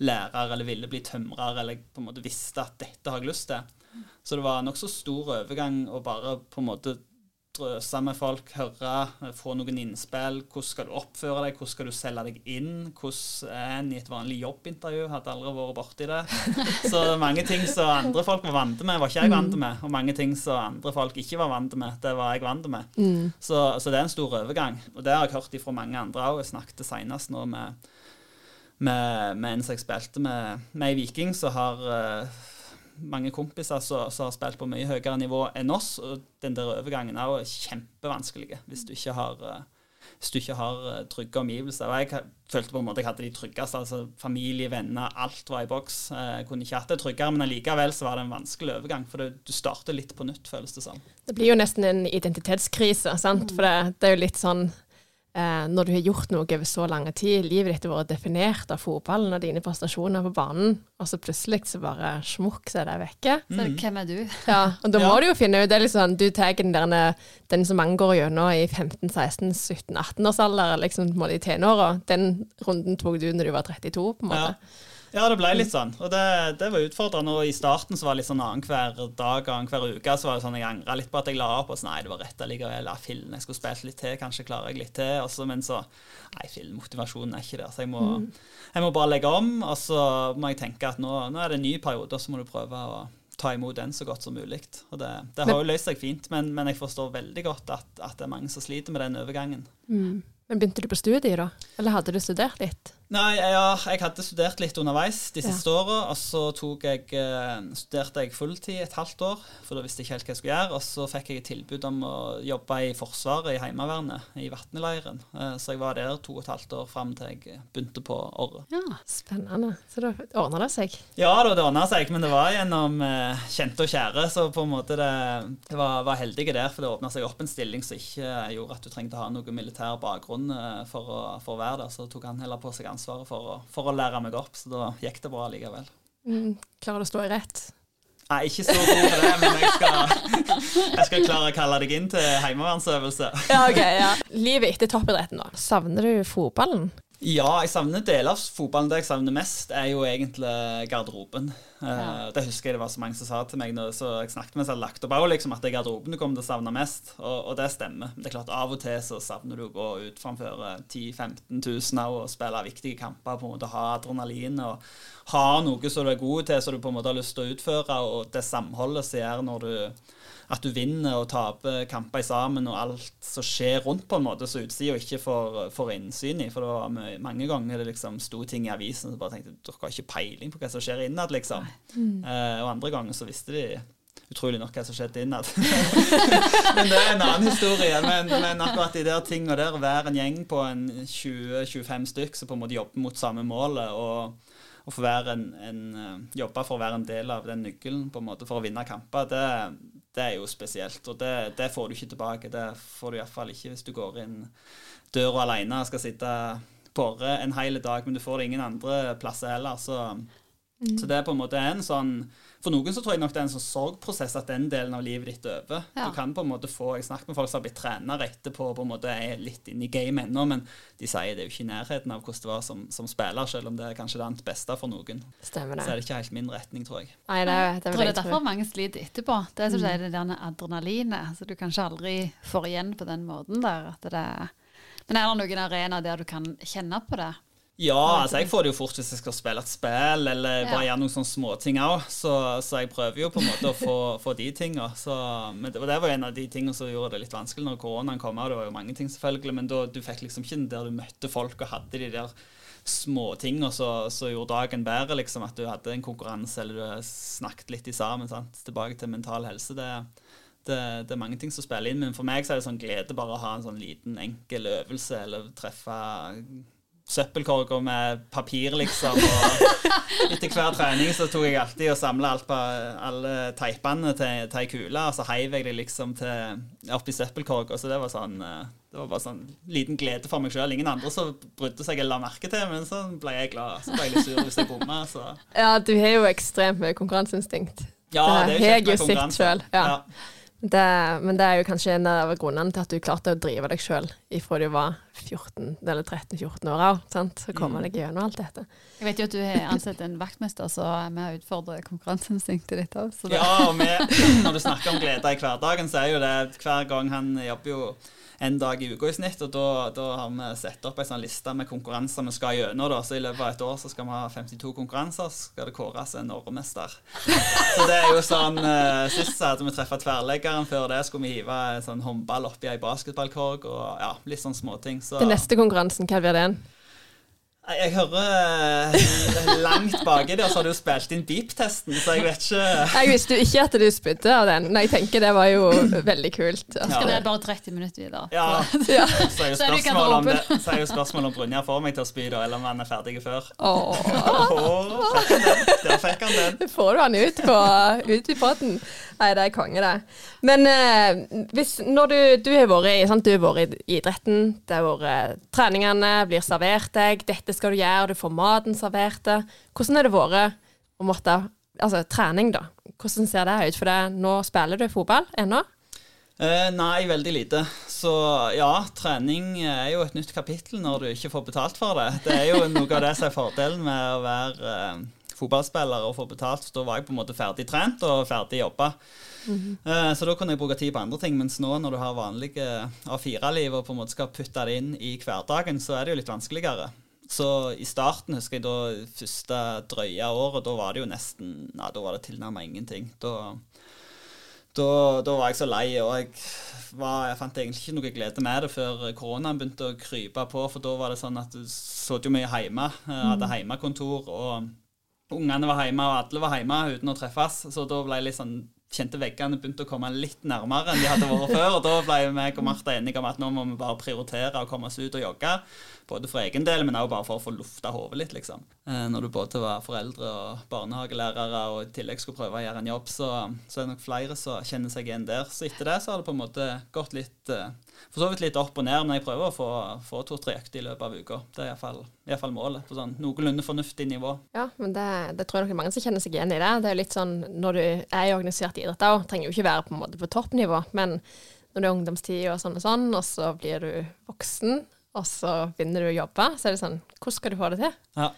lærer eller ville bli tømrer, eller på en måte visste at dette har jeg lyst til. Så det var nokså stor overgang å bare på en måte drøse med folk, høre, få noen innspill. Hvordan skal du oppføre deg, hvordan skal du selge deg inn? Hvordan er en i et vanlig jobbintervju? Hadde aldri vært borti det. *laughs* Så mange ting som andre folk var vant med, var ikke jeg vant med. Og mange ting som andre folk ikke var vant med, det var jeg vant med. Mm. Så, så, det er en stor overgang. Og det har jeg hørt fra mange andre òg. Jeg snakket senest nå med, med, med en som jeg spilte med, med i Viking, som har uh, mange kompiser som har spilt på mye høyere nivå enn oss. Og den der overgangen er jo kjempevanskelig hvis du ikke har, eh, hvis du ikke har eh, trygge omgivelser. Og jeg følte på en måte jeg hadde de tryggeste. altså Familie, venner, alt var i boks. Eh, jeg kunne ikke hatt det tryggere, men allikevel så var det en vanskelig overgang. For det, du starter litt på nytt, føles det som. Det blir jo nesten en identitetskrise, sant. For det, det er jo litt sånn eh, når du har gjort noe over så lang tid, livet ditt har vært definert av fotballen og dine prestasjoner på banen, og så plutselig så bare smukk, så er det vekke. Mm. Så hvem er du? Ja, og da må ja. du jo finne ut det er liksom, Du tar den der, den som mange går gjennom i 15-16-17-18 års alder, liksom på en måte i tenåra. Den runden tok du når du var 32, på en måte. Ja. Ja, det ble litt sånn. Og det, det var utfordrende. Og i starten så var det litt sånn annenhver dag og annenhver uke så var det sånn jeg angra litt på at jeg la opp. Og så nei, det var rett allikevel. Ja, filmen, jeg skulle spilt litt til, kanskje klarer jeg litt til. Også, men så Nei, filmmotivasjonen er ikke der. Så jeg må, mm. jeg må, bare legge om. Og så må jeg tenke at nå, nå er det en ny periode, og så må du prøve å ta imot den så godt som mulig. Og det, det har jo løst seg fint, men, men, jeg forstår veldig godt at, at, det er mange som sliter med den overgangen. Mm. Men begynte du på studiet da, eller hadde du studert litt? Nei, ja, jeg hadde studert litt underveis de siste ja. åra. Og så jeg, eh, studerte jeg fulltid et halvt år, for da visste jeg ikke helt hva jeg skulle gjøre. Og så fikk jeg et tilbud om å jobbe i Forsvaret, i Heimevernet, i Vatneleiren. Eh, så jeg var der to og et halvt år fram til jeg begynte på Orre. Ja, spennende. Så da ordna det seg? Ja, da, det ordna seg. Men det var gjennom eh, kjente og kjære, så på en måte det, det var, var heldige der. For det åpna seg opp en stilling som ikke gjorde at du trengte å ha noe militær bakgrunn for å, for å være der. Så tok han heller på seg ansvar ansvaret for å, for å, lære meg opp, så da gikk det bra likevel. Mm, klarer du å stå i rett? Nei, ikke så god på det, men jeg skal, jeg skal, klare å kalle deg inn til heimevernsøvelse. ja, ok, ja. Livet etter toppidretten, da. Savner du fotballen? Ja, jeg savner deler av fotballen. Det jeg savner mest, er jo egentlig garderoben. Ja. Eh, det husker jeg det var så mange som sa til meg når jeg snakket med seg lagt opp òg, liksom, at det er garderoben du kommer til å savne mest. Og, og, det stemmer. Det er klart Av og til så savner du å gå ut framfor 10 000-15 000 og spille viktige kamper. på en måte Ha adrenalin og ha noe som du er god til, som du på en måte har lyst til å utføre. Og det samholdet som gjør når du at du vinner og taper kamper sammen, og alt som skjer rundt, på en måte, så utsida ikke får, innsyn i. For det var mange ganger det liksom sto ting i avisen og bare tenkte dere har ikke peiling på hva som skjer innad, liksom. Mm. Uh, og andre ganger så visste de utrolig nok hva som skjedde innad. *laughs* men det er en annen historie. Men, men akkurat de der tingene der, være en gjeng på en 20-25 stykk som på en måte jobber mot samme målet, og, og en, en, eh, jobbe for å være en del av den nøkkelen på en måte for å vinne kamper, det, det er jo spesielt. Og det, det, får du ikke tilbake. Det får du iallfall ikke hvis du går inn døra alene og skal sitte påre en hel dag, men du får det ingen andre plasser heller. Så, mm. så det er på en måte en sånn for noen så tror jeg nok det er en sånn sorgprosess at den delen av livet ditt er over. Ja. Du kan på en måte få, Jeg snakker med folk som har blitt trenere etterpå og på en måte er litt inne i gamet ennå, men de sier det er jo ikke i nærheten av hvordan det var som, som spiller, selv om det er kanskje det annet beste for noen. Stemmer det. Så er det ikke helt min retning, tror jeg. Nei, det, er, det, tror det er derfor mange sliter etterpå. Det er som mm. sier det der adrenalinet. Så du kanskje aldri får igjen på den måten der. at det er men er det noen arenaer der du kan kjenne på det? Ja, altså jeg får det jo fort hvis jeg skal spille et spill eller bare gjøre noen sånne småting òg. Så, så, jeg prøver jo på en måte å få, *laughs* få de tinga. Men det, det, var en av de tingene som gjorde det litt vanskelig når koronaen kom. Og det var jo mange ting, selvfølgelig, men da, du fikk liksom ikke der du møtte folk og hadde de der småtinga som gjorde dagen bedre. liksom At du hadde en konkurranse eller du snakket litt sammen. Sant? Tilbake til mental helse. det det, det, er mange ting som spiller inn, men for meg så er det sånn glede bare å ha en sånn liten, enkel øvelse, eller treffe søppelkorger med papir, liksom. Og etter hver trening så tok jeg alltid og samla alt på alle teipene til, til ei kule, og så heiv jeg det liksom til, oppi søppelkorga. Så det var sånn eh, det var bare sånn liten glede for meg sjøl. Ingen andre som brydde seg eller la merke til, men så ble jeg glad. Så ble jeg litt sur hvis jeg bomma. Ja, du har jo ekstremt mye konkurranseinstinkt. Ja, det, det er jo sett. Ja. ja. Det, men det er jo kanskje en av grunnene til at du klarte å drive deg sjøl ifra du var 14 eller 13-14 år Sant? Så kommer mm. deg gjennom alt dette. Jeg vet jo at du har ansett en vaktmester, så vi har utfordret konkurranseinstinktet ditt òg. Ja, og vi, når du snakker om glede i hverdagen, så er jo det hver gang han jobber jo en dag i uka i snitt. Og da, da har vi satt opp ei sånn liste med konkurranser vi skal gjennom. Da. Så i løpet av et år så skal vi ha 52 konkurranser, så skal det kåres en årmester. *laughs* Så det er jo sånn uh, Sist så hadde vi treffa tverrleggeren. Før det skulle vi hive en sånn håndball oppi ei basketballkorg og ja, litt sånn småting. Så. Den neste konkurransen, hva blir den? Jeg hører eh, langt baki der så har du spilt inn beep-testen, så jeg vet ikke Jeg visste jo ikke at du spydde av den. Nei, jeg tenker det var jo veldig kult. Ja. Skal det bare 30 minutter videre? Ja. *laughs* ja. Så er jo spørsmålet om, det, så er jo spørsmålet om Brynjar får meg til å spy, da, eller om han er ferdig før. Oh. oh, fikk han den. Der fikk han den. Får du han ut, på, ut i potten? Nei, det er konge, det. Men eh, hvis, når du, du har vært, i idretten, det har vært treningene blir servert deg, dette skal du gjøre, du får maten servert deg. Hvordan har det vært å måtte Altså trening, da. Hvordan ser det ut? For deg? nå spiller du fotball ennå? Eh, nei, veldig lite. Så ja, trening er jo et nytt kapittel når du ikke får betalt for det. Det er jo noe av det som er fordelen med å være eh, fotballspiller og få betalt. Så da var jeg på en måte ferdig trent og ferdig jobba. Mm -hmm. Så da kunne jeg bruke tid på andre ting. Mens nå når du har vanlige A4-liv og på en måte skal putte det inn i hverdagen, så er det jo litt vanskeligere. Så i starten, husker jeg da første drøye året, da var det jo nesten ja, da var det tilnærmet ingenting. Da, da, da, var jeg så lei, og jeg, var, jeg, fant egentlig ikke noe glede med det før koronaen begynte å krype på. For da var det sånn at du så jo mye hjemme. Hadde mhm. hjemmekontor. og Ungene var hjemme, og alle var hjemme uten å treffes. Så da ble jeg litt sånn kjente veggene begynte å komme litt nærmere enn de hadde vært før. Og da ble jeg og Martha enige om at nå må vi bare prioritere å komme oss ut og jogge. Både for egen del, men også bare for å få lufta hodet litt, liksom. Eh, når du både var foreldre og barnehagelærere og i tillegg skulle prøve å gjøre en jobb, så, så er det nok flere som kjenner seg igjen der. Så etter det så har det på en måte gått litt eh, for så vidt litt opp og ned, men jeg prøver å få, få to-tre økter i løpet av uka. Det er iallfall målet. På sånn noenlunde fornuftig nivå. Ja, men det, det tror jeg nok mange som kjenner seg igjen i det. Det er jo litt sånn når du er i organisert idrett òg, trenger jo ikke være på en måte på toppnivå, men når det er ungdomstid og sånn og sånn, og så blir du voksen, og så begynner du å jobbe, så er det sånn Hvordan skal du få det til? Ja,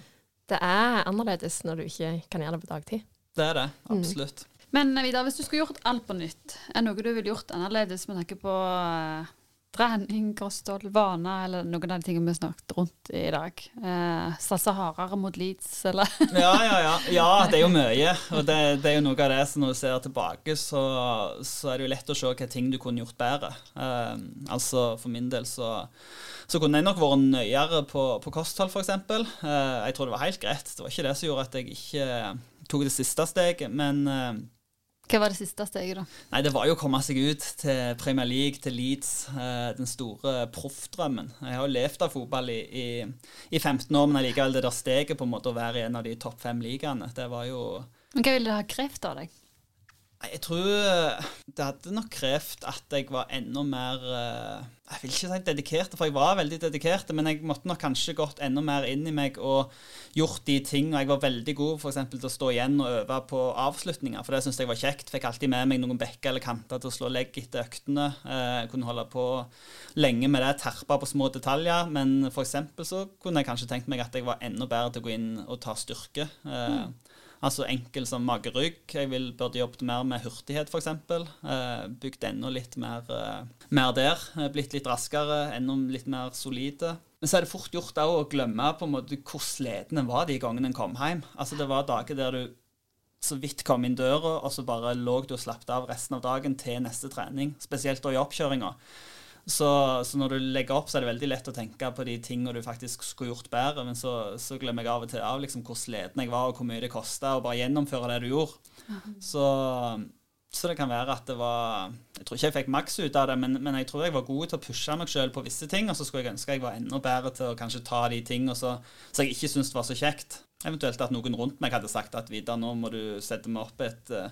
Det er annerledes når du ikke kan gjøre det på dagtid. det er det. Absolutt. Men eh, Vidar, hvis du skulle gjort alt på nytt, er noe du ville gjort annerledes med tanke på eh, trening, kosthold, vaner, eller noen av de tingene vi snakket rundt i dag? Eh, Satse hardere mot Leeds, eller? *laughs* Ja, ja, ja. ja, det er jo mye. Og det, det er jo noe av det som når du ser tilbake, så, så er det jo lett å se hva ting du kunne gjort bedre. Eh, altså For min del så, så kunne jeg nok vært nøyere på, på kosthold, f.eks. Eh, jeg tror det var helt greit. Det var ikke det som gjorde at jeg ikke tok det siste steget. Men eh, Hva var det siste steget, da? Nei, det var jo å komme seg ut til Premier League, til Leeds. Eh, den store proffdrømmen. Jeg har jo levd av fotball i, i, i 15 år, men allikevel det der steget på en måte å være i en av de topp fem ligaene, det var jo Men Hva ville det ha krevd av deg? Jeg tror eh, det hadde nok krevd at jeg var enda mer eh, Jeg vil ikke si dedikert, for jeg var veldig dedikert, men jeg måtte nok kanskje gått enda mer inn i meg og gjort de tingene. Jeg var veldig god for eksempel, til å stå igjen og øve på avslutninger, for det syntes jeg var kjekt. Fikk alltid med meg noen bekker eller kanter til å slå legg etter øktene. Eh, Jeg kunne holde på lenge med det, terpe på små detaljer. Men for eksempel så kunne jeg kanskje tenkt meg at jeg var enda bedre til å gå inn og ta styrke. Eh, Altså enkel som magerygg. Jeg vil, burde jobbet mer med hurtighet, f.eks. Eh, bygd enda litt mer, eh, mer der. Eh, blitt litt raskere, enda litt mer solide. Men så er det fort gjort å glemme på en måte hvor sliten en var de gangene en kom hjem. Altså Det var dager der du så vidt kom inn døra, og så bare lå du og slappet av resten av dagen til neste trening. Spesielt da i oppkjøringa. Så, så når du legger opp, så er det veldig lett å tenke på de tingene du faktisk skulle gjort bedre, men så, så glemmer jeg av og til av liksom hvor sliten jeg var, og hvor mye det kosta å bare gjennomføre det du gjorde. Så, så det kan være at det var Jeg tror ikke jeg fikk maks ut av det, men, men jeg tror jeg var god til å pushe meg sjøl på visse ting, og så skulle jeg ønske jeg var enda bedre til å kanskje ta de tingene så, så jeg ikke syntes det var så kjekt. Eventuelt at noen rundt meg hadde sagt at Vidar, nå må du sette meg opp et eh,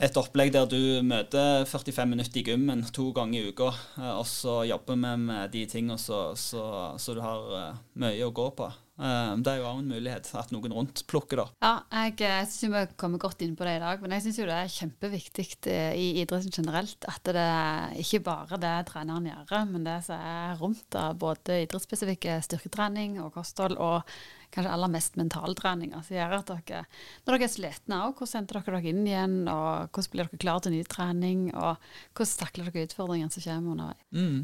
et opplegg der du møter 45 minutter i gymmen to ganger i uka, eh, og så jobber vi med de tingene så, så, så du har eh, mye å gå på. Eh, Det er jo også en mulighet at noen rundt plukker, da. Ja, jeg, jeg syns vi kommer godt inn på det i dag, men jeg syns jo det er kjempeviktig i idretten generelt at det er ikke bare det treneren gjør, men det som er rundt av både idrettsspesifikke styrketrening og kosthold, og kanskje aller mest mentaltreninga som gjør at dere, når dere er slitne òg, hvordan henter dere dere inn igjen, og hvordan blir dere klare til ny trening, og hvordan takler dere utfordringene som kommer underveis. Mm.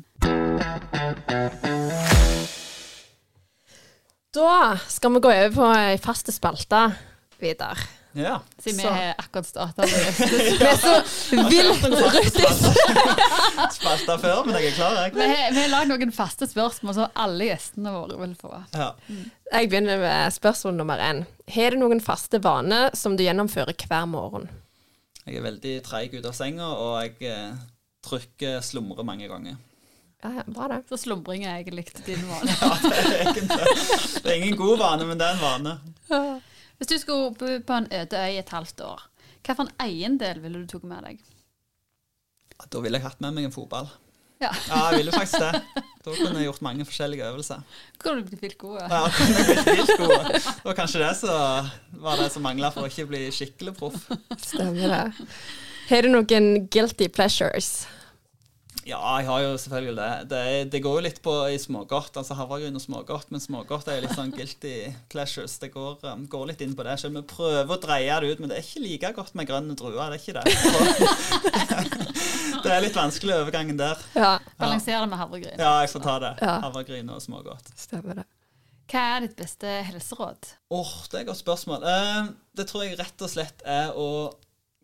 Da skal vi gå over på ei faste spalte, Vidar. Ja. Siden vi Så. har akkurat starta med Vi er så vilt rutis. *laughs* Spalta før, men jeg er klar, Vi har, vi har lagd noen faste spørsmål som alle gjestene våre vil få. Ja. Jeg begynner med spørsmål nummer én. Har du noen faste vaner som du gjennomfører hver morgen? Jeg er veldig treig ut av senga, og jeg eh, trykker slumre mange ganger. Ja, ja, bra det. Så slumring er egentlig din vane. *laughs* Ja, det er egentlig Det er ingen god vane, men det er en vane. Hvis du skulle bo på en øde øy et halvt år, hvilken eiendel ville du tatt med deg? Da ville jeg hatt med meg en fotball. Ja. Ja, jeg ville faktisk det. Da kunne jeg gjort mange forskjellige øvelser. Kunne du blitt god? Ja, kunne jeg blitt vilt god. Det var kanskje det som var det som mangla for å ikke bli skikkelig proff. Stemmer det. Har du noen guilty pleasures? Ja, jeg har jo selvfølgelig det. Det, det går jo litt på i smågodt, altså havregryn og smågodt, men smågodt er litt sånn guilty *laughs* pleasures. Det går, um, går litt inn på det. Selv om vi prøver å dreie det ut, men det er ikke like godt med grønne druer, det er ikke det. *laughs* Det er litt vanskelig overgangen der. Ja, Balansere det med havregryn. Ja, jeg får ta det. Ja. Havregryn og smågodt. stemmer det. Hva er ditt beste helseråd? Åh, det er et godt spørsmål. Uh, det tror jeg rett og slett er å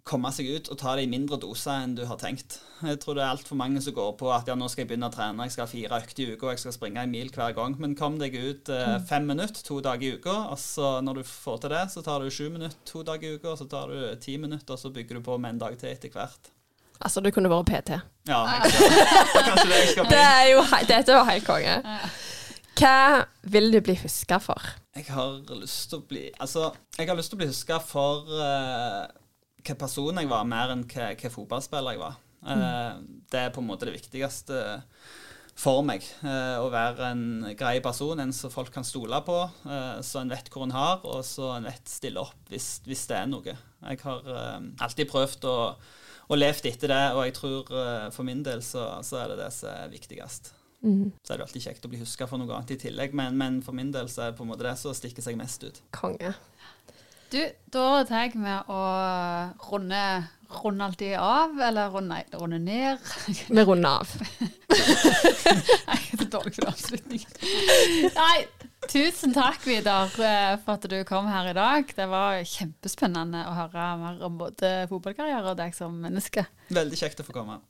komme seg ut og ta det i mindre doser enn du har tenkt. Jeg tror det er altfor mange som går på at ja, nå skal jeg begynne å trene, jeg skal ha fire økter i uka, jeg skal springe en mil hver gang. Men kom deg ut eh, fem minutter to dager i uka, og så når du får til det, så tar du sju minutter to dager i uka, og så tar du ti minutter, og så bygger du på med en dag til etter hvert. Altså, du kunne vært PT. Ja, jeg skal, det er kanskje det jeg skal bli. Det er jo, dette var helt konge. Hva vil du bli huska for? Jeg har lyst til å bli Altså, jeg har lyst til å bli huska for uh, hva person jeg var, mer enn hva, hva fotballspiller jeg var. Mm. Det er på en måte det viktigste for meg. eh, å være en grei person, en som folk kan stole på, eh, så en vet hvor en har, og så en vet stille opp hvis, hvis det er noe. Jeg har eh, alltid prøvd å, å leve etter det, og jeg tror eh, for min del så, så er det det som er viktigst. Mm. Så er det alltid kjekt å bli huska for noe annet i tillegg, men, men for min del så er det på en måte det som stikker seg mest ut. Konge. Du, da tar vi med å runde, runde alltid av, eller runde, runde ned. Vi runder av. *laughs* Nei, det er dårlig for avslutning. Nei, tusen takk, Vidar, eh, for at du kom her i dag. Det var kjempespennende å høre mer om både fotballkarriere og deg som menneske. Veldig kjekt å få komme.